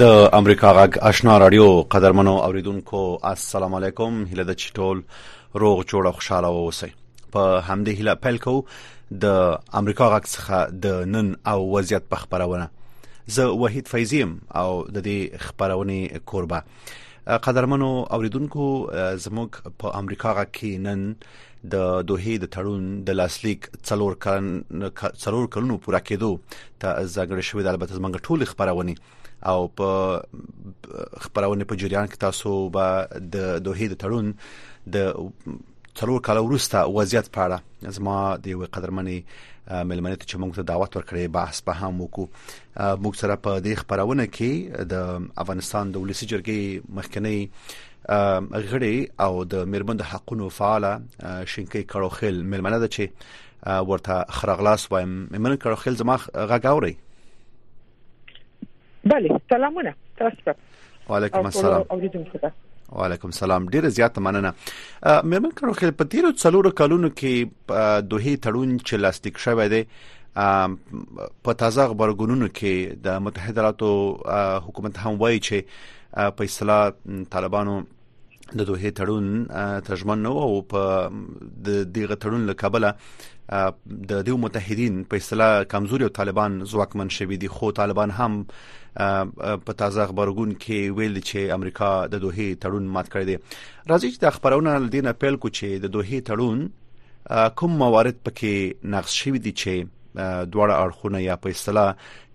د امریکا غږ آشنا رادیو قدرمنو اوریدونکو السلام علیکم هله د چټول روغ جوړ خوشاله اوسئ په همدې هله پیل کو د امریکا غږ څخه د نن او وضعیت په خبرونه زه وحید فیضیم او د دې خبرونه کوربه قدرمنو اوریدونکو زموږ په امریکا غا کې نن د دوه د تړون د لاسلیک څلور کلن څلور کلونو پوره کېدو ته ځګړې شوې د البته زمونږ ټول خبرونه او په خبرونه په جریان کې تاسو به د دوه د تړون د څلور کاله وروسته وضعیت په اړه زما د یو قدرمنې ملمنې ته چې موږ ته دعوت ورکړې بحث په هم وکړو موږ سره په دې خبرونه کې د افغانستان د ولسی جرګې مخکنی غړي او د میرمن د حقونو فعال شینکې کړو خل ملمنه ده چې ورته خرغلاس وایم ممنون کړو خل زما غږ اوري بله سلامونه تاسو ته وعلیکم السلام وعلیکم سلام ډیره زیاته مننه مېرمن کړو خل په تیرو څلورو کلونو کې دوه تړون چې لاستیک شوی دی په تازه خبرګونونو کې د متحده ایالاتو حکومت هم وایي چې په اصطلاح طالبانو د دوه تړون ته ژمن نه وو په د دغه تړون له کبله د دیو متحدین په اصطلاح کمزوري او طالبان ځواکمن شوي دي خو طالبان هم په تازه خبرګون کې ویل چې امریکا د دوه تړون مات کړی دی راځي چې د خبرونه لدینه پیل کو چې د دوه تړون کوم موارد پکې نقض شوي دي چې دواړه اړخونه یا په اصطلاح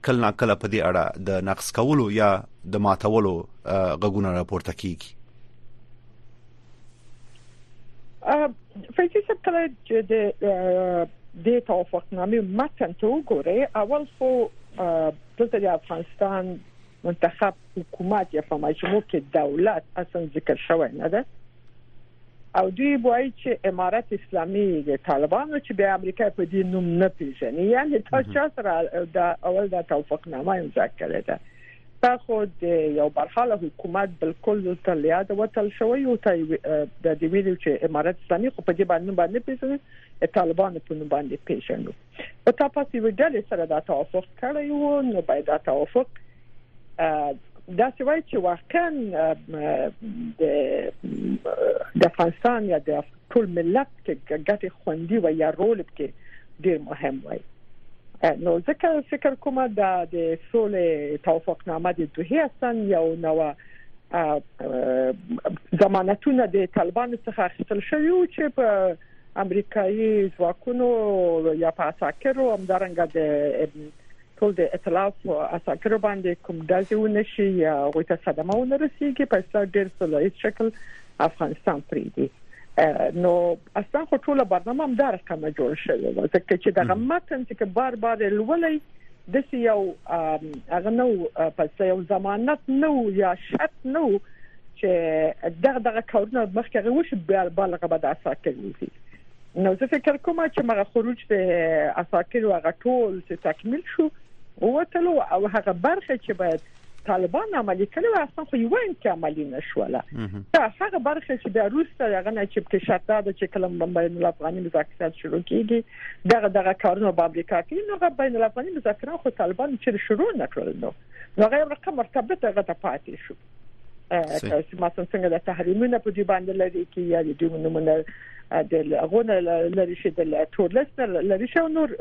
کله ناکله په دې اړه د نقص کولو یا د ماتولو غږونه راپورته کیږي فیصل صاحب کله چې د د توافقنامې متن ته وګورئ اول خو دلته د افغانستان منتخب حکومت یا په مجموع کې دولت اصلا ذکر شوی نه ده او دوی وایي چې امارت اسلامي د طالبانو چې به امریکا په دې نوم نه پیژني یعنی تا چا سره د اول د توافقنامه امضا کړې ده تا خو د یو برحاله حکومت بالکل تر لیاد وتل شوی او ته د دې ویلو چې امارات اسلامي خو په دې باندې باندې پیژني طالبان په نوم باندې پیژني او تا په دې ډلې سره دا توافق کړی وو نو باید دا توافق دا چې وایي چې واقعا د افغانستان یا د ټول ملت کې ګټه خوندي و یا رول کې ډیر مهم وای نو ځکه فکر کوم دا د سولې توافقنامه د دوه اصل یو نو ضمانتونه د طالبانو څخه اخیستل شوی او چې په امریکایي ځواکونو یا په عساکرو همدارنګه د ټول د اطلاعات په اساکرو باندې کوم ډزې ونشي یا غوي ته صدمه ونرسيږي په اصلاح ډیر سولایز شکل افغانستان پرې دی نو اصلا خو ټول برنامه هم دا رقم جوړ شوی و ځکه چې دغه متن چې بار بار لولې د یو هغه نو پس یو ضمانت نو یا شرط نو چې دغه دغه کارونه مخکې غوښه بیا بلغه به د اساکرو وي نو زه فکر کوم چې مغه خروج د عساکر او غټول چې تکمیل شو وتلو او هغه برخه چې باید طالبان عملی کړي او اصلا خو یو انت عملی نشوله دا هغه برخه چې د روس سره هغه نه چې په شرط ده چې کلم بین الافغاني مذاکرات شروع کیږي دغه دغه کارونه په امریکا کې نو غو بین الافغاني مذاکرات خو طالبان چې شروع نکړل نو هغه رقم مرتبط هغه ته پاتې شو چې ما څنګه د تحریمونه په دې باندې لري کې یا د دې نمونه د غونه لري شي د ټولست لري شو نور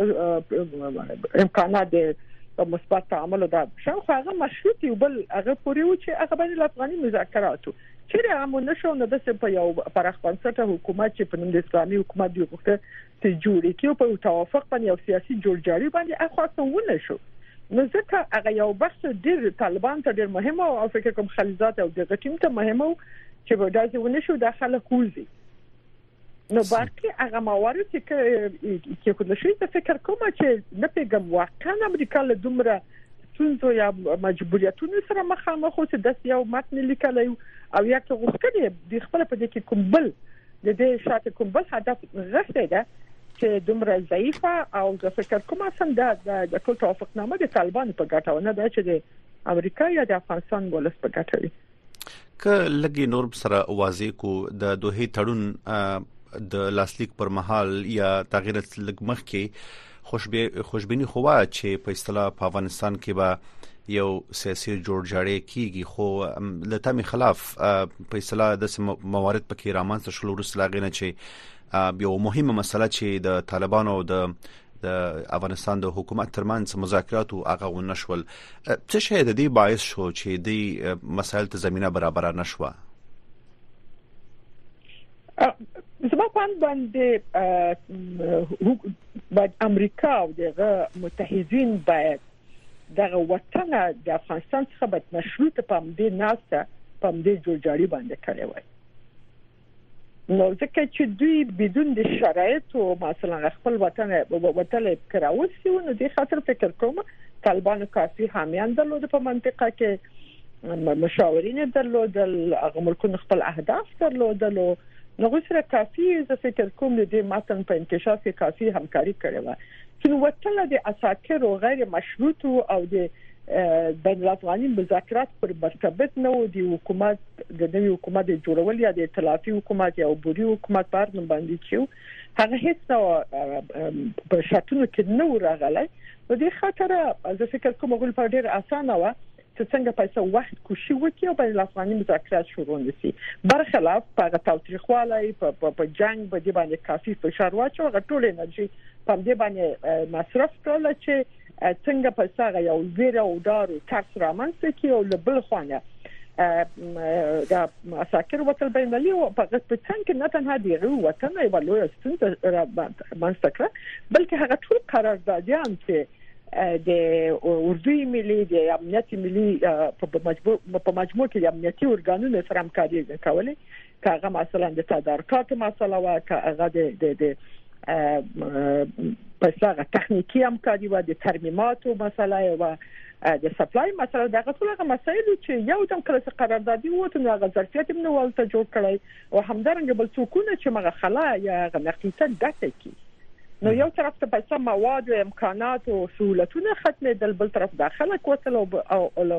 امکانات د مثبت تعامل دا شاو خو هغه مشروط یو بل هغه پوری و چې هغه باندې افغاني مذاکراتو چې هغه مونږ نشو نو د په یو پرخ بنسټه حکومت چې په نوم د اسلامي حکومت دی وخت چې جوړې کړي او په توافق باندې یو سیاسي جوړجاړي باندې اخوا څه ونه شو نو ځکه هغه یو بحث ډیر طالبان ته ډیر مهم او فکر کوم خلیزات او دغه ټیم ته مهم او چې به داسې ونه شو د خلک وځي نو باقي هغه موارد چې کې خو نشي ته فکر کوم چې نه پیګم واقعا امریکا له دومره ستونزو یا مجبوریتونو سره مخامخ اوسه د یو متن لیکلی او یا څه غوښتنې د خپل په دې کې کوم بل د دې شاته کوم بل هدف غښتې ده چې دومره ضعیفه او زه فکر کوم سم د د کل توافقنامه د طالبان په ګټه نه ده چې د امریکا یا د افغانستان ولس په ګټه وي که لګي نور سره واضح کو د دوه تړون د لاسلیک پر مهال یا تغیر لګ مخ کې خوشبي خوشبيني خو وا چې په اصطلاح په افغانستان کې به یو سیاسي جوړ جاړی کیږي خو د تمې خلاف په اصطلاح د موارد پکې رامنځته شول ورس لاغې نه چې یو مهمه مسله چې د طالبانو او د د افغانستان د حکومت ترمنځ مذاکرات او هغه ونشول څه شی د دې باعث شو چې د مسایل ته زمينه برابر نشوه زما په باندې باید امریکا او دغه متحدین باید دغه وطن د افغانستان څخه باید مشروط پام دې ناسه پام دې جوړجاړي باندې کړی وای نو ځکه چې دوی بدون د شرایطو مثلا خپل وطن وطن کراوسی نو د خاطر فکر کوم طالبانو کافي حامیان درلود په منطقه کې مشاورین درلودل هغه ملکونه خپل اهداف درلودل نو غو سره کافي زه فکر کوم د دې متن په انکشاف کې کافي همکاري کړې و چې وټله د اساکر او غیر مشروط او د بین الافغاني مذاکرات پر مرتبط نه و د حکومت د نوي حکومت د جوړول یا د ائتلافي حکومت یا عبوري حکومت پر نوم باندې چې هغه هیڅ په شرطونو کې نه راغلی نو د خاطر زه فکر کوم غول پر ډیر اسانه و چې څنګه په څه وخت کوشي وکړي او بین الافغاني مذاکرات شروع نشي برخلاف په هغه تاوتریخواله په په جنگ به دی باندې کافي فشار واچو هغه ټول انرژي په دې باندې مصرف کړل چې څنګه په څنګه یو ویره او ډار او ترس رامنځته کی او لبل خوانه دا مساکر وکړ بین المللي او په غټپټن کې نه تنها دی غو وطن یو لوی ستونزه را باندې کړ بلکې هغه ټول قراردادیان چې د اردوی ملي د امنیت ملي په مجموع په مجموع کې د امنیتي ارګانونو سره همکاري کوله کاغه مثلا د تدارکات مسله وا کاغه د د پس هغه تخنیکی همکاري و د ترمیماتو مسله و د سپلای مسله دغه ټول هغه مسایل چې یو دم کله قراردادي وته نو هغه ظرفیت موږ ولته جوړ کړی او همدارنګه بل څوکونه چې مغه خلا یا هغه نقیصه ډکه کی نو یو طرف ته پیسې مواد او امکانات او سہولتونه ختمې دل بل طرف داخله کوتل او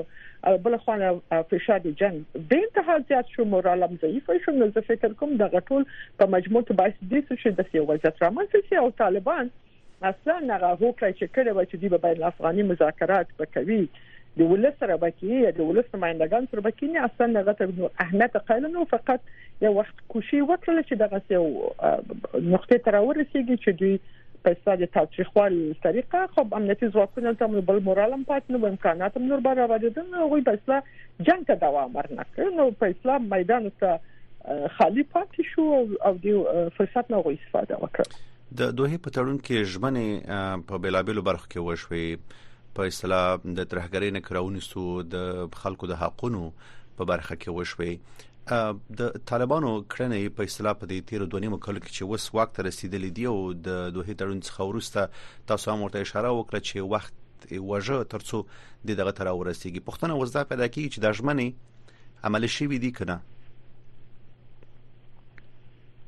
بل خوانه فشار د جنگ به انتها زیات شو مورال هم ضعیف شو نو زه فکر کوم د غټول په مجموع کې باید دې څه شي د یو وضعیت رامنځته شي او طالبان اصلا هغه هوکړه چې کړې و چې دوی به بین الافغاني مذاکرات وکوي د ولس سره بکی یا د ولس نمائندګان سره بکی نه اصلا هغه ته نور اهمیت قائل نه فقط یو وخت کوشي وکړل چې دغه سیو نقطه تر ورسیږي چې دوی په استاد تاریخوال طریقه خو امنیتي ځواکونه ته موږ بل مورالم پات نو امکانات هم نور برابر دي نو غوي په اسلام جنگ ته دوام ورنکړ نو په اسلام میدان ته خالی پاتې شو او د فرصت نه غوي استفاده وکړه د دوه په تړون کې ژمنې په بیلابیلو برخو کې وشوي په اصطلاح د ترهګرۍ نه کراونی سو د خلکو د حقونو په برخه کې وشوي د طالبانو کړنې په اصطلاح په دې تیر دوه نیمو کلو کې چې وس واک ته رسیدلې دی او د دوه تړون څخه ورسته تاسو هم ورته اشاره وکړه چې وخت وژه ترڅو د دغه تر ورسیږي پښتنه وزدا پیدا کیږي چې د ژمنې عملی شي وي دي کنه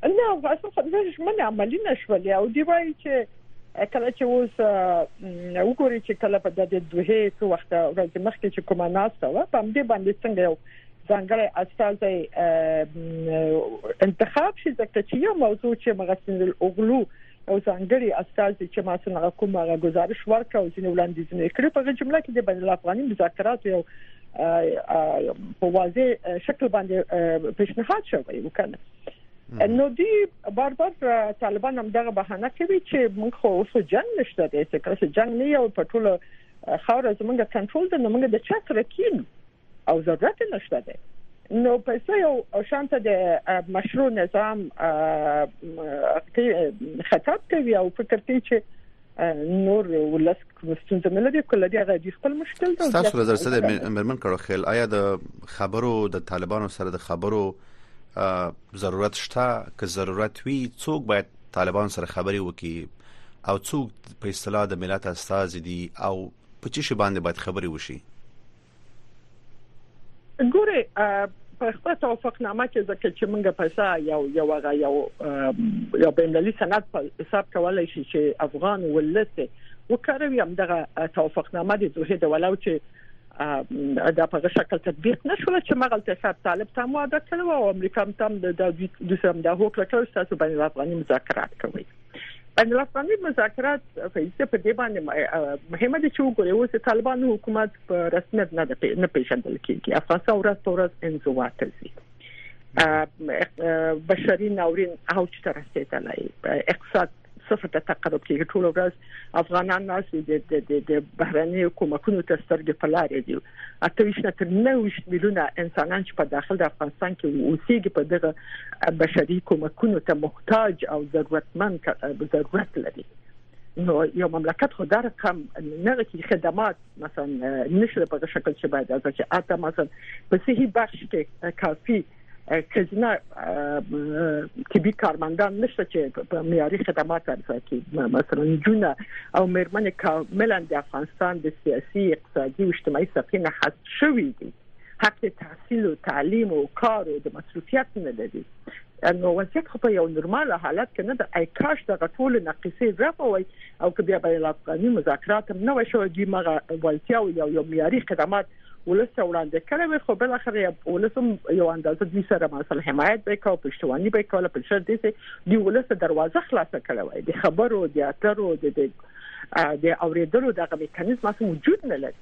نه افغانستان خبره ژمنه عملی نشولې او دی وایي چې کله چې اوس وګوري چې کله په دغه دوه څو وخت ورځ مخکې چې کومه ناسته و په دې باندې څنګه یو ځانګړی استاد انتخاب شي ځکه چې یو موضوع چې مغسل اوغلو او ځانګړي استازي چې ما څنګه کوم هغه گزارش ورکړ او ځینې وړاندیزونه کړې په جمله کې د بین الافغاني مذاکراتو یو په واضح شکل باندې پیشنهاد شوی وکړ نو دی بار بار طالبان هم دغه بهانه کوي چې موږ خو اوس جنگ نشته دی چې کله جنگ نه یو په ټولو خاور زمونږ کنټرول ده نو موږ د چا سره کینو او ضرورت نشته دی نو پیسې یو شانته د مشروع نظام خطاب کوي او فکر کوي چې نور ولس ستونزه نه لري کله دې غږی خپل مشکل ده تاسو نظر څه دی مرمن کړو خل آیا د خبرو د طالبانو سره د خبرو ضرورت شته که ضرورت وي څوک باید طالبان سره خبري وکړي او څوک په اصطلاح د ملت استاز دي او په چی شی باندې باید خبري وشي ګوره په خپل توافق نامه کې ځکه چې موږ پیسې یو یو غا یو یو بینالي سند په حساب کولای شي چې افغان ولته وکړوي هم دغه توافق نامه د دوه د ولو چې دا په شکل تطبیق نشول چې مغل ته صاحب طالب ته مو عادت کړو او امریکا هم تم د دوی سم د هوکړه تاسو باندې افغاني مذاکرات کوي بین الافغاني مذاکرات فیصله په دې باندې مهمه ده چې وګوري اوس طالبان حکومت په رسمیت نه نه پیژندل کیږي افغانستان ورځ پر ورځ انزوا ته ځي بشري ناورین او چې تر رسیدلای اقتصاد صفر ته تقرب کیږي ټول ورځ افغانان ناس دي د بهرني حکومتونو ته سترګې په لارې دي 28 نه تر 29 میلیونه انسانان چې په داخل د افغانستان کې اوسېږي په دغه بشري کومکونو ته محتاج او ضرورتمن ضرورت لري نو یو مملکت خو دا رقم نه لکه خدمات مثلا نشره په شکل چې باید ازچ اته مثلا په صحي بخش کې کافي کزنه طبي کارمندان نشته چې په معیاري خدمات ارزا کی مثلا جونه او مېرمن کاملا د افغانستان د سیاسي اقتصادي او اجتماعي سطحې نه حذف شوې دي حق تحصیل او تعلیم او کار او د مصروفیت نه لري نو وضعیت خو په یو نورمال حالت کې نه د ایکاش د غټول نقصې رفع وي او که بیا بین الافغاني مذاکرات هم نه وشو دي مغه ولتیا او یو معیاري خدمات ولس ته وړاندې کړی وي خو بل اخر ولس هم یو اندازه دوی سره مثلا حمایت به کوي پښتوانی به کوي په شر دي چې دی ولس ته دروازه خلاصه کړی وي د خبرو د اترو د د اوریدلو دغه میکانیزم اصلا وجود نه لري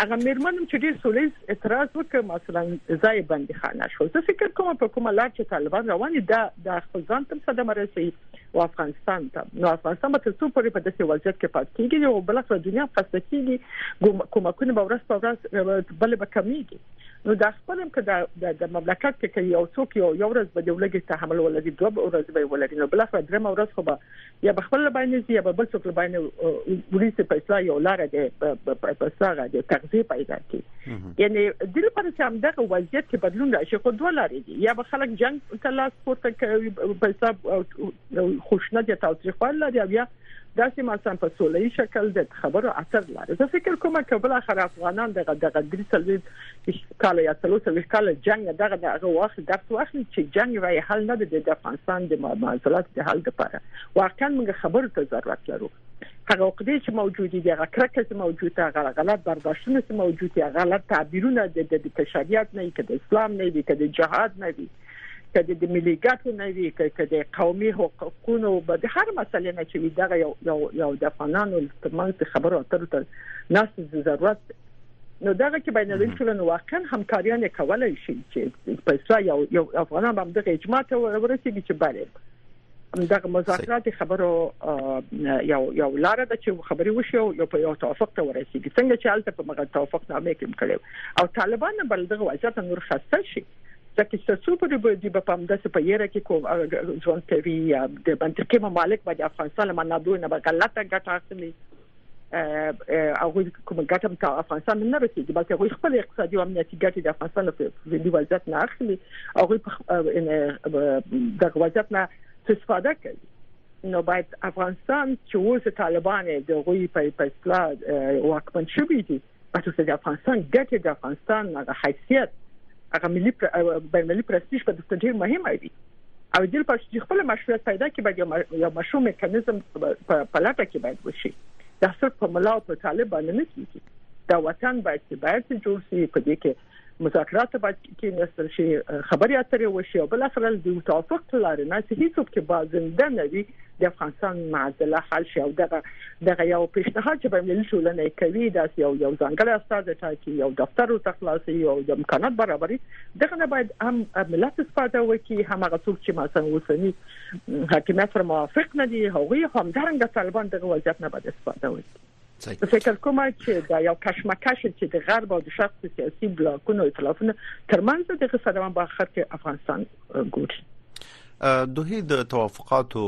هغه میرمنم چې ډیر سولیز اعتراض وکړ مثلا ځای بندي خانه شو زه فکر کوم په کومه لار چې طالبان روان دي دا د خپل ځان تم صدمه رسي او افغانستان ته نو افغانستان به تر څو پورې په داسې وضعیت کې پات کیږي او بل څه دنیا خسته کیږي کومکونه به ورځ په ورځ بل به کمیږي نو دا خپل هم کده د مملکت کې یو څوک یو یو ورځ به دولګي تحمل ولري دوه ورځې به ولري نو بل څه درم ورځ خو به یا بخپل باندې یا بل څوک باندې ورته په اصلاح یو لار دی په اصلاح غاډي تغذیه پیدا کیږي یعنی د لپاره چې هم دغه وضعیت کې بدلون راشي خو دوه لارې دي یا به خلک جنگ ته لاس پورته کوي په حساب خوشنه دي تاوتریخوال لري او یا داسې مثلا په سولې شکل د خبرو اتر لري زه فکر کوم چې بل اخر افغانان دغه دغه درې څلوي کال یا څلور څلوي کال جنگ دغه دغه وخت درس واخلي چې جنگ راي حل نه دی د افغانستان د معاملات د حل لپاره واقعا موږ خبرو ته ضرورت لرو هغه عقدې چې موجودې دي هغه کرکه چې موجوده هغه غلط برداشتونه چې موجود دي هغه غلط تعبیرونه د شریعت نه کده اسلام نه دي کده جهاد نه دي کده د ملي ګټو نه وي کده قومي حقوقونو به د هر مسلې نه چې دغه یو یو یو د افغانانو ترمنځ خبرو اترو ته ناس ضرورت نو دغه کې بین المللي ټولنه واقعا همکاریان کولای شي چې په اسرائیل یو افغانان باندې اجماع ته ورسېږي چې بله دغه مذاکرات د خبرو یو یو لار ده چې خبري وشي او په یو توافق ته ورسیږي څنګه چې حالت په مغه توافق نامه کې کړو او طالبان بل دغه وضعیت نور خسته شي ځکه چې څو پر دې په پام داسې په یره کې کوم ځوان کوي د منطقي ممالک باندې افغانستان منابع نه غلطه ګټه اخلي هغه کوم ګټه په افغانستان نه رسیدي بلکې هغه خپل اقتصادي او امنیتي ګټې د افغانستان له فزیکي وضعیت نه اخلي هغه په د وضعیت نه استفاده کوي نو باید افغانستان چې اوس طالبان د غوي په اصلاح واکمن شوی دي تاسو د افغانستان ګټه د افغانستان د حیثیت هغه ملي بینالمللي پرستیژ په دغه ډیر مهم دی او د لپاره چې خپل مشروعیت پیدا کړي باید یو مشروع میکانیزم په لټه کې باید وشي دا صرف په ملا او په طالب باندې نه کیږي دا وطن باید چې باید جوړ شي په دې کې مذاکرات ته باید کې نستل شي خبري اترې وشي او بل اخر د توافق لاره نه چې هیڅوک کې بازنده نه وي د افغانستان معادله حل شي او دغه دغه یو پیشنهاد چې بین المللي ټولنه کوي دا یو یو ځانګړی استاد ټاکي یو دفتر او تخلاصي یو د امکانات برابري دغه نه باید هم ملت استفاده وکړي هم هغه څوک چې مثلا اوسني حکومت سره موافق نه دي هغه هم درنګ طالبان دغه وضعیت نه باید استفاده وکړي فکر کوم چې دا یو کشمکش چې د غرب او د شرق سیاسي بلاکونو ائتلافونو ترمنځ د غسدوان په اخر کې افغانستان ګوري دوی د توافقاتو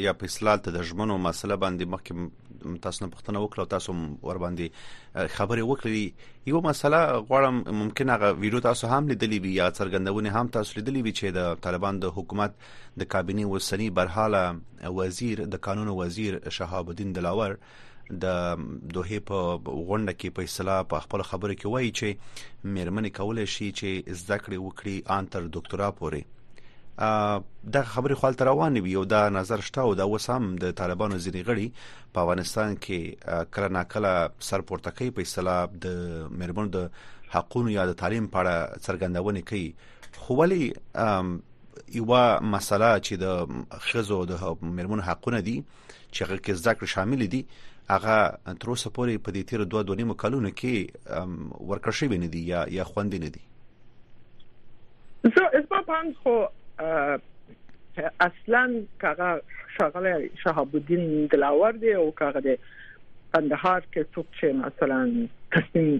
یا په اصلاح ته د ژمنو مسله باندې مخکې تاسو نه پښتنه وکړه تاسو ور باندې خبرې وکړې یو مسله غواړم ممکن هغه ویډیو تاسو هم لیدلې وي یا څرګندونه هم تاسو لیدلې وي چې د طالبان د حکومت د کابینه وسنی برحاله وزیر د قانون وزیر شهاب الدین دلاور د دوه په غونډه کې په اصطلاح په خپل خبره کې وایي چې مېرمنې کولای شي چې زده کړې وکړي ان تر ډاکټرا پورې دا خبرې خپل تر روان وي او دا نظر شته او دا اوس هم د طالبانو ځینې غړي په افغانستان کې کله ناکله سر پورته کوي په اصطلاح د مېرمنو د حقونو یا د تعلیم په اړه څرګندونه کوي خو ولی یو مسله چې د خزو د مېرمنو حقونه دي چې هغه کې زده کړې شامل دي هغه تر اوسه پورې په دې تیر دوه دوه نیمو کلونو کې ورکړ شوی نه دی یا یا خوندې نه دی زه اسما پام خو اصلا کاغه شغله شهاب الدین دلاور دی او کاغه دی قندهار کې څوک چې مثلا تصمیم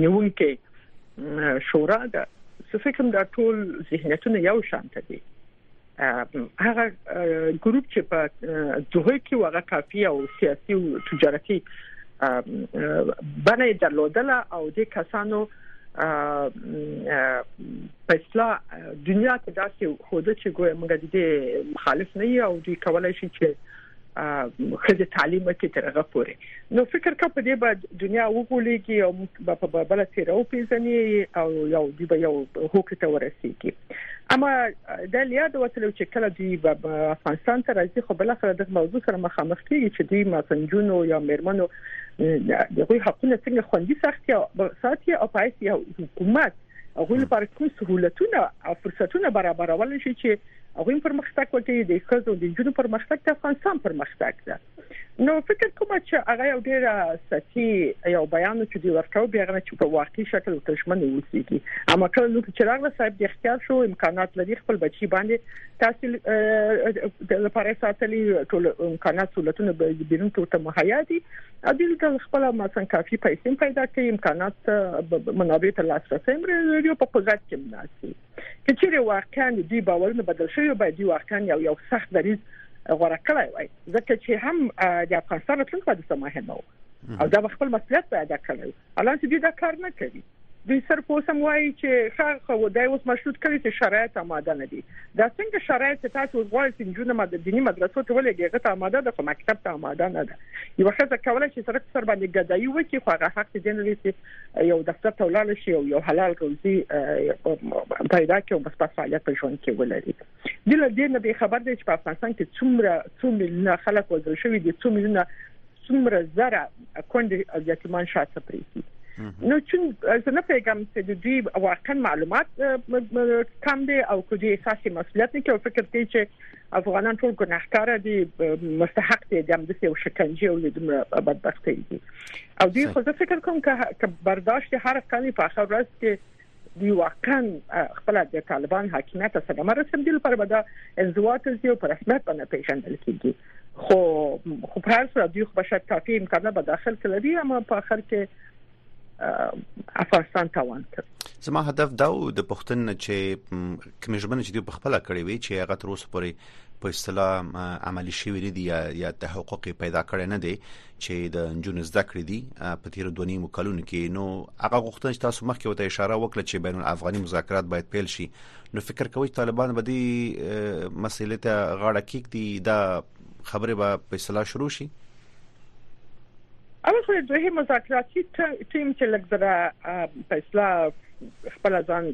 نیون کې شورا ده څه فکر دا ټول ذهنیتونه یو شان دي هغه ګروپ چې په دوه کې وغه کافي او سیاسي او تجارتي بنه درلودله او د کسانو په اصلاح دنیا ته داسې خوده چې ګویا موږ د مخالف نه یو او دوی کولای شي چې خځه تعلیم کې ترغه پوري نو فکر کا په دې بعد دنیا وګولېږي او په بل تیر او پیژني او یو دی به یو هوکړه ته ورسیږي اما د لیا د وسلو چې کله دی افغانستان ته راځي خو بل سره د موضوع سره مخامخ کیږي چې دی ماسنجونو یا میرمنو دغه حقونه څنګه خوندي ساتي او ساتي او پایسي حکومت هغه لپاره کوم سہولتونه او فرصتونه برابرول شي چې هغه پرمختګ وکړي د ښځو د جنونو پرمختګ ته افغانستان پرمختګ ده نو فکر کوم چې هغه یو ډیر سچي یو بیان چې دی ورته بیا غواړي چې په واقعي شکل ترجمه وکړي اما کله نو چې راغله صاحب د اختیار شو امکانات لري خپل بچي باندې تاسو لپاره ساتلي ټول امکانات سہولتونه به بینن ته مهیا دي عادل ته خپل مثلا کافي پیسې پیدا کوي امکانات منابع ته لاسرسي لري په قدرت کې مناسي چې چیرې واقعا دوی باورونه بدل شوی باید دوی واقعا یو یو سخت دریز غوړه کړای وای ځکه چې هم د افغانستان راتلونکي په دې سمه نه او دا خپل مسؤلیت باید کړی الان چې دا کار نه کوي دوی صرف اوسم وایي چې ښه خو دای اوس مشروط کړي چې شرایط آماده نه دي دا څنګه شرایط چې تاسو غواړئ چې جنونه ماده دینی مدرسو ته ولګي هغه ته آماده ده خو مکتب ته آماده نه ده یو خزه کولای شي سره سر باندې ګدایي وکي خو هغه حق دې نه لري یو دفتر ته ولاړ شي او یو حلال روزي پیدا کړي او بس په فعالیت په ژوند کې ولري دی له دې نه به خبر دی چې په افغانستان کې څومره څو میلیونه خلک وژل شوي دي څو میلیونه څومره زره کونډې او یتیمان شاته پریږي نو چې زه نه پیغام چې د دوی واقعا معلومات کم دي او کوجه احساسي مسولیت نه کوي فکر کوي چې افغانان ټول ګناهکار دي مستحق دي د همدې یو شکنجه او د بدبختۍ دي او دوی خو زه فکر کوم چې برداشت هر کلی په اخر ورځ کې دی واقعا خپل د طالبان حاکمیت ته صدمه رسېدل لپاره به دا انزوا کوي او په رسمیت باندې پیژندل کیږي خو خو په هر صورت دوی خو بشک کافي امکانات به داخل کړي اما په اخر کې افغانستان تاوان کړ زما هدف دا و د پښتن چې کوم ژبنه چې په خپل کړی وی چې هغه تر اوسه پورې په اصطلاح عملی شوی نه دی یا تحقق پیدا کړی نه دی چې د نجونو زده کړې دي په تیر دوه نیمو کلونو کې نو هغه غوښتنه چې تاسو مخکې وته اشاره وکړه چې بین الافغاني مذاکرات باید پیل شي نو فکر کوئ طالبان به دې مسلې ته غاړه کېږدي دا خبره به په اصلاح شروع شي اول خو دوی مذاکراتي ټیم چې لګزره په اصلاح خپل ځان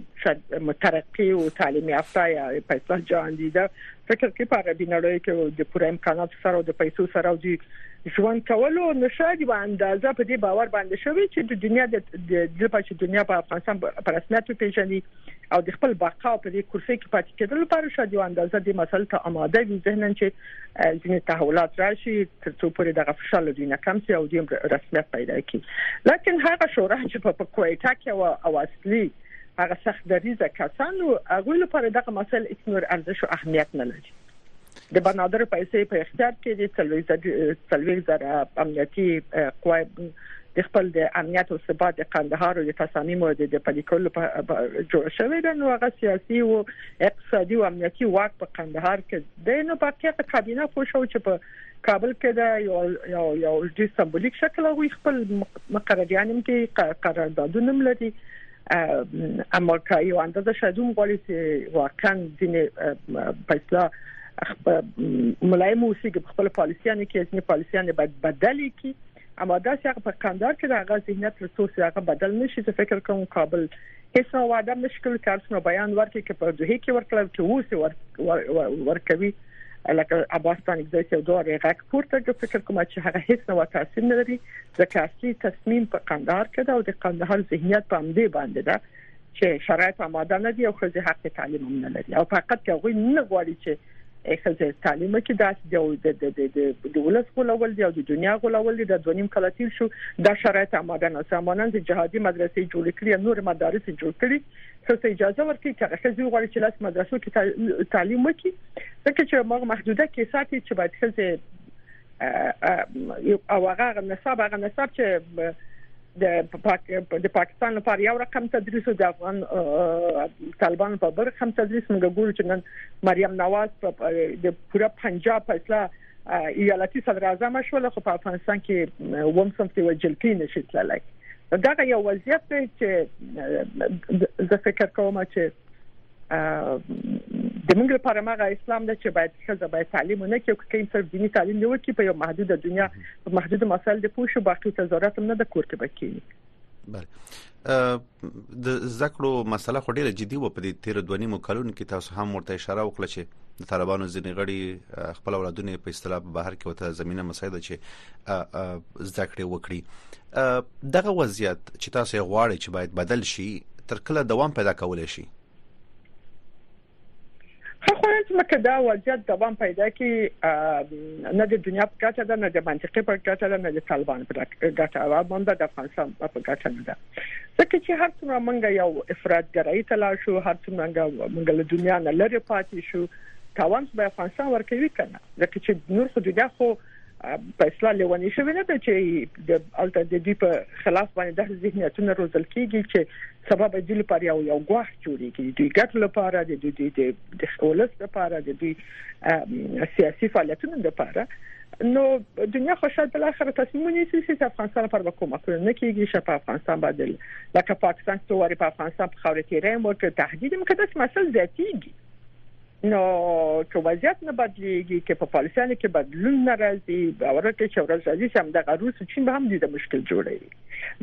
مترقي او تعلیمي افتا یا په اصلاح جان دي فکر کې په عربي نړۍ کې د پوره امکانات سره د پیسو سره او د ژوند کولو نشه دی اندازه په دې باور باندې شوی چې د دنیا د د پاتې دنیا په افغانستان په رسمیت پیژني او د خپل بقا په دې کرسي کې پاتې کېدل لپاره شاید یو اندازه د مسل ته آماده وي ذهنن چې ځینې تحولات راشي تر څو پورې دغه فشار لدی نه کم شي او د رسمیت پیدا کړي لکه هغه شورا چې په کویټه کې او اصلي هغه سخت دریزه کسان او هغه لپاره دغه مسل هیڅ نور ارزښت او اهمیت نه لري د بنادر پیسې په اختیار کې دي څلوي زره امنیتي قوا د خپل د امنیت او ثبات د قندهار او د تصامیم د د پلیکولو جوړ شوی د نو هغه سیاسي او اقتصادي او امنیتي واک په قندهار کې د نو په کې کابینه پوښو چې په کابل کې دا یو یو یو د سمبولیک شکل او خپل مقرریان هم کې قراردادونه لري اما که یو اندازه شدوم غواړي چې واقعا دینه پیسې ملایمو سیګ خپل پالیسیانه کې ځینې پالیسیانه بدلې کی اما دا چې هغه په قندار کې هغه ذهنیت له څو سره هغه بدل نشي چې فکر کوم کابل هیڅ او عدم مشکل کارسنو بیان ورکړي کې په دوه کې ورکړل چې اوس ورکوي لکه اباستان اگزای چې دوه رغک پورته کې فکر کوم چې هغه هیڅ نو تاثیر نه لري ځکه اصلي تصمیم په قندار کې دا او د قندهار ذهنیت په امدې باندې ده چې شرایط آماده نه دي او خځه حق تعلیم هم نه لري او فقط هغه نه غواړي چې خزه تعلیم کې داس د د د ولس غولول دی او د دنیا غولول دی د دونیم کله تیر شو د شرایط آماده نه سمانان د جهادي مدرسې جوړ کړی نور مدارس جوړ کړی څه اجازه ورکړي چې خزه غواړي چې لاس مدرسو کې تعلیم وکړي ځکه چې موږ محدوده کې ساتي چې باید خزه او هغه نصاب هغه نصاب چې د د پاکستان لپاره یو رقم تدریس او د افغان طالبان په بر رقم تدریس موږ ګورو چې نن مریم نواز په د پوره پنجاب په اصله ایالتي صدر اعظم شول خو په افغانستان کې ووم سم چې وجلکی نشي تللی دا یو وضعیت دی چې زه فکر کوم چې د موږ لپاره مغه اسلام د چې باید ښځه باید تعلیم نه کوي کوم صرف دینی تعلیم نه وکړي په یو محدود دنیا په محدود مسائل د پوه شو باقي ته ضرورت نه د کور کې بکی بله د زکړو مسله خو ډیره جدي و په دې تیر دوه نیمو کلونو کې تاسو هم ورته اشاره وکړه چې د طالبانو ځینې غړي خپل اولادونه په اصطلاح بهر کې وته زمينه مساعده چې زده کړې وکړي دغه وضعیت چې تاسو یې غواړئ چې باید بدل شي تر کله دوام پیدا کولای شي خو ځکه دا وضعیت دوام پیدا کی نه د دنیا په ګټه ده نه د منطقې په ګټه ده نه د طالبان په ګټه او باندې د افغانستان په ګټه نه ده ځکه چې هر څومره موږ یو افراط ګرایي تلل شو هر څومره موږ له دنیا نه لري پاتې شو تاوان به افغانستان ورکوي کنه ځکه چې نور خو دنیا خو په اصلاح لیونی شوی نه ده چې د الته د دې په خلاف باندې د ذهنیتونو روزل کیږي چې سبب د لپاره یو یو غواخ جوړیږي دوی ګټ لپاره د دوی د د خولص لپاره د دوی سیاسي فعالیتونو لپاره نو دنیا خو شاید بل اخر تصمیم نیسي چې افغانستان پر وکومه کړي نه کیږي چې په افغانستان باندې لکه پاکستان څو وری په افغانستان په خاورې تیرې مو ته تهدید مقدس مسل زیاتیږي نو که وضعیت نه بدلیږي که په پالیسیانو کې بدلون نه راځي باور کې چې ورځ راځي چې هم د روس او چین به هم د مشکل جوړوي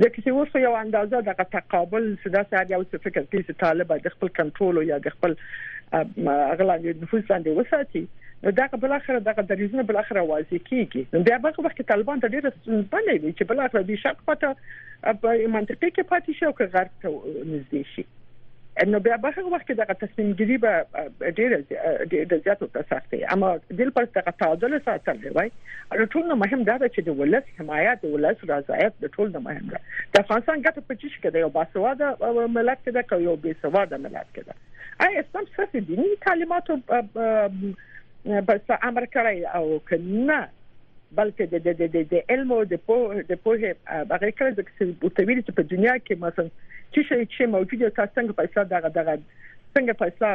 ځکه چې اوس یو اندازه د تقابل صدا سره یو څه فکر کوي چې طالب د خپل کنټرول یا د خپل اغلاني نفوذ باندې وساتي نو دا بل اخر دغه دریزونه بل اخر واضح کیږي نو بیا هغه وخت طالبان ته ډیره ستونزه نه وي چې بل اخر د شرق پته په منطقي کې پاتې شي او که غرب ته نږدې شي نو بیا به هغه وخت دغه تصمیم ګیری به ډیر د زیاتو ته سخت وي اما دل پر دغه تعادل ساتل دی وای او ټول نو مهم دا چې د ولس حمایت د ولس رضایت د ټول نو مهم ده د افغانستان ګټه په چی کې ده یو باسواده ملت کې ده که یو بې سواده ملت کې ده آی اسلام سره دیني تعلیماتو بس امر کړی او کنه بلکې د د د د علم او د پوه د پوه هغه کړه د بوتویل چې په دنیا کې مثلا چې شي چې موجوده تاسو څنګه پیسې دغه دغه څنګه پیسې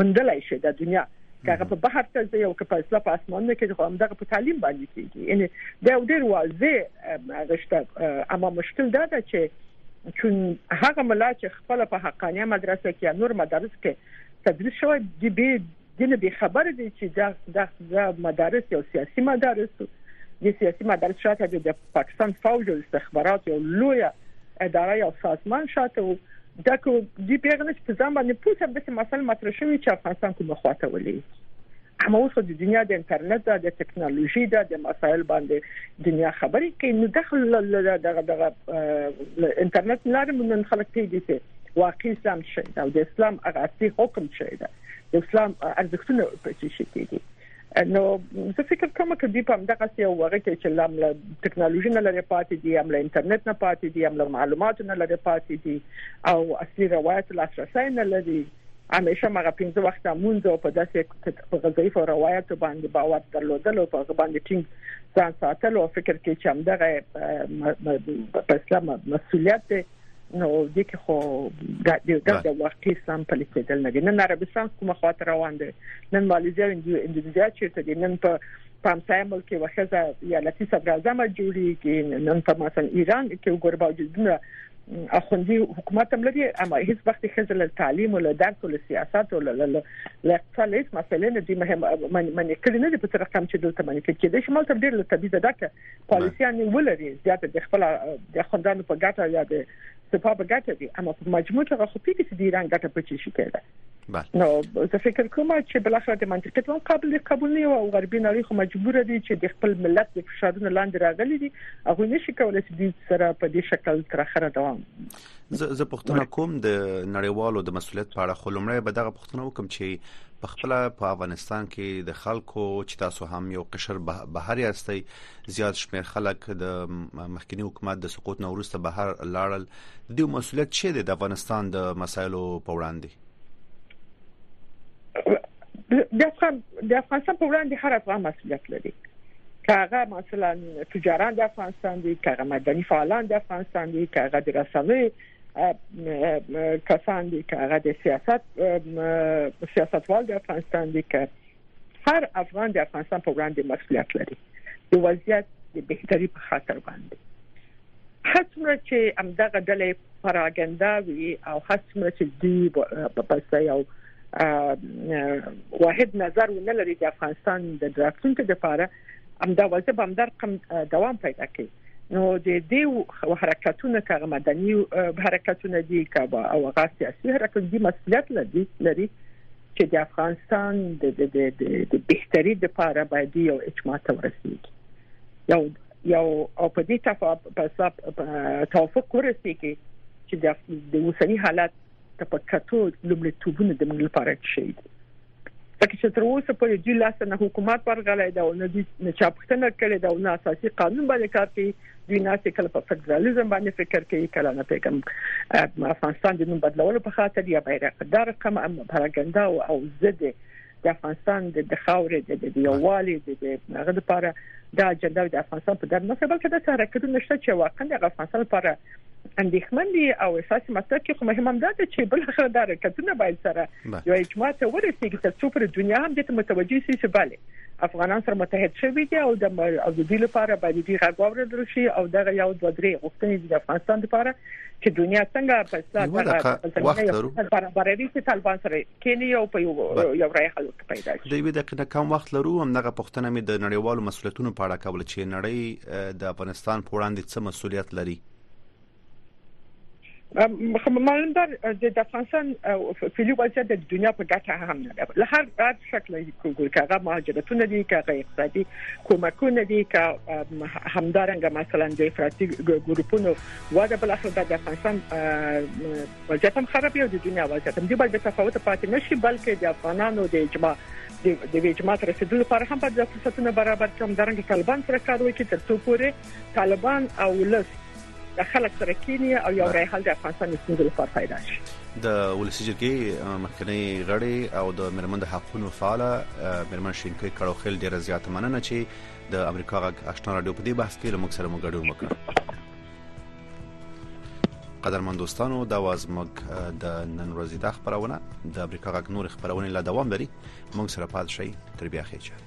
مندلای شي د دنیا هغه په بحر ته ځي او که په اسلام په اسمانونو کې خو هم دغه په تعلیم باندې کیږي یعنی دا ډیر واضح غشته اما مشکل دا ده چې چون هغه ملا چې خپل په حقانيه مدرسه کې نور مدارس کې تدریس شوی دی به ځینې بې خبره دي چې دا دا دا مدارس یو سیاسي مدارس دي د سیاسي مدارس شاته د پاکستان فوج او استخبارات یو لوی اداره او سازمان شاته وو دا کو دی پیغنه چې په ځان باندې پوسه به څه مسله مطرح شوی چې افغانستان کومه خواته ولي اما اوس د دنیا د انټرنیټ د ټکنالوژي د مسایل باندې دنیا خبرې کوي نو دغه دغه دغه انټرنیټ لارې موږ خلک پیږي چې واقعي اسلام شي او د اسلام هغه اصلي حکم شي د اسلام ارزښتونه په څه شي کې دي نو زه فکر کوم چې دوی په همدغه څه یو وغه کې چې لام له ټکنالوژي نه لري پاتې دي هم له انټرنیټ نه پاتې دي هم له معلوماتو نه لري پاتې دي او اصلي روایت لاسرسي نه لري همیشه مغه پنځه وخت مونږ او په داسې په غذایف او روایت باندې باور درلودل او په باندې ټینګ ځان ساتل او فکر کې چې همدغه په اسلام مسولیت دی نو د کې خو د د د واقعي سم په لیکل نه دي نن عربستان کومه خاطر روان دي نن ماليزیا او انډونیزیا چیرته دي نن په پامسای ملک کې وخزه یا لتی صبر اعظم جوړیږي نن په مثلا ایران کې وګور باوجودونه اخوندي حکومت هم لري اما هیڅ وخت خزه له تعلیم او له درس او له سیاست او له اقتصاد هیڅ مسلې نه دي مهم منې کړی نه دي په رقم چې دلته منې کړي د شمال تر ډیر له تبعیض ډکه پالیسیانه ولري زیات د خپل د خندانو په ګټه یا د سپا په ګټه دي اما په مجموع کې هغه خو پیږي چې د ایران ګټه په چی شي کېده نو زه فکر کوم چې بل اخر د منطقي ټول قابل قبول نه او غربي نړۍ خو مجبور دي چې د خپل ملت د فشارونو لاندې راغلي دي هغه نشي کولای چې د سره په دې شکل تر اخره دوام زه پښتنه کوم د نړیوالو د مسولیت په اړه خو لمړی به دغه پښتنه وکم چې په خپل په افغانستان کې د خلکو چې تاسو هم یو قشر بهر یاستئ زیات شمیر خلک د مخکنی حکومت د سقوط نورسته بهر لاړل د مسولیت چې د افغانستان د مسایلو په وړاندې د افغان د افغانستان په وړاندې هر افغان مسولیت لري کاغه مثلا تجاران د افغانستان دي کاغه مدني فعالان د افغانستان دي کاغه د رسنۍ کسان دي کاغه د سیاست سیاستوال د افغانستان دي که هر افغان د افغانستان په وړاندې مسولیت لري د وضعیت د بهتري په خاطر باندې هڅه چې امدغه ډلې پراګندا وي او هڅه چې دی په پسې یو واحد نظر ونه لري د افغانستان د دراتونکو لپاره امدا وځه به امدار کم دوام پیدا کوي نو د دې حرکتونو کغه مدني حرکتونه دي کبا او غا سیاسي حرکت دي مسولیت لري چې د افغانستان د د د بهتري د لپاره باید یو اجماع ته ورسیږي یو یو او په دې تفاهم توافق ورسیږي چې د اوسنی حالت ته په کتو لومړی توبونه د موږ لپاره شي پکې چې تر اوسه په دې لاس نه حکومت پرغلې دا او نه د چاپښتنه کړې دا او نه اساسي قانون باندې کار کوي دوی ناسې کله په فدرالیزم باندې فکر کوي کله نه پیغام افغانستان د نوم بدلولو په خاطر یا بیرغ دار کم پراګندا او ضد د افغانستان د خاورې د یووالي د هغه لپاره دا اجنډا د افغانستان په درنه سبا کې د حرکتونو نشته چې واقعا د افغانستان لپاره اندېښمن دي او احساس مطلب کې خو مهم هم دا چې بل خره دا رکتونه باید سره یو اجماع ته ورسیږي چې څو پر دنیا هم دې ته متوجي شي چې bale افغانان سره متحد شوي دي او د او د دې لپاره باید دې غږ واورل شي او دغه یو دوه درې غوښتنې د افغانستان لپاره چې دنیا څنګه په اسلام برابرې چې طالبان سره کینی او په یو یو راي حل ورته پیدا شي د یوې دقیقه کم وخت لرو هم دغه پښتنه مې د نړیوالو مسولیتونو په اړه کول چې نړۍ د افغانستان په وړاندې څه مسولیت لري معلوم ده د افغانستان فعلی وضعیت د دنیا په ګټه هم نه ده له هر هر شکل کوګل کاغه مهاجرتونه دي کاغه اقتصادي کومکونه دي کا همدارنګه مثلا د افراطي ګروپونو واده بل اخر د افغانستان وضعیت هم خراب یو د دنیا وضعیت هم دی باید به تفاوت پاتې نشي بلکې د افغانانو د اجماع د اجماع تر رسیدلو لپاره هم باید فرصتونه برابر کړم درنګ طالبان سره کار وکړي تر څو پورې طالبان او ولس د خلک سره کینی او یو رای حل د افغانستان د ستونزو لپاره پیدا شي د ولسی جرګې مخکنی غړي او د مرمن د حقوقو فعال مرمن شینکې کړو خل ډیر زیات مننه چې د امریکا غږ آشنا رادیو په دې بحث کې لمک سره مو ګډون وکړ قدرمن دوستانو دا واز مګ د نن ورځې دا خبرونه د امریکا غږ نور خبرونه لا دوام لري موږ سره پات شي تر بیا خېچه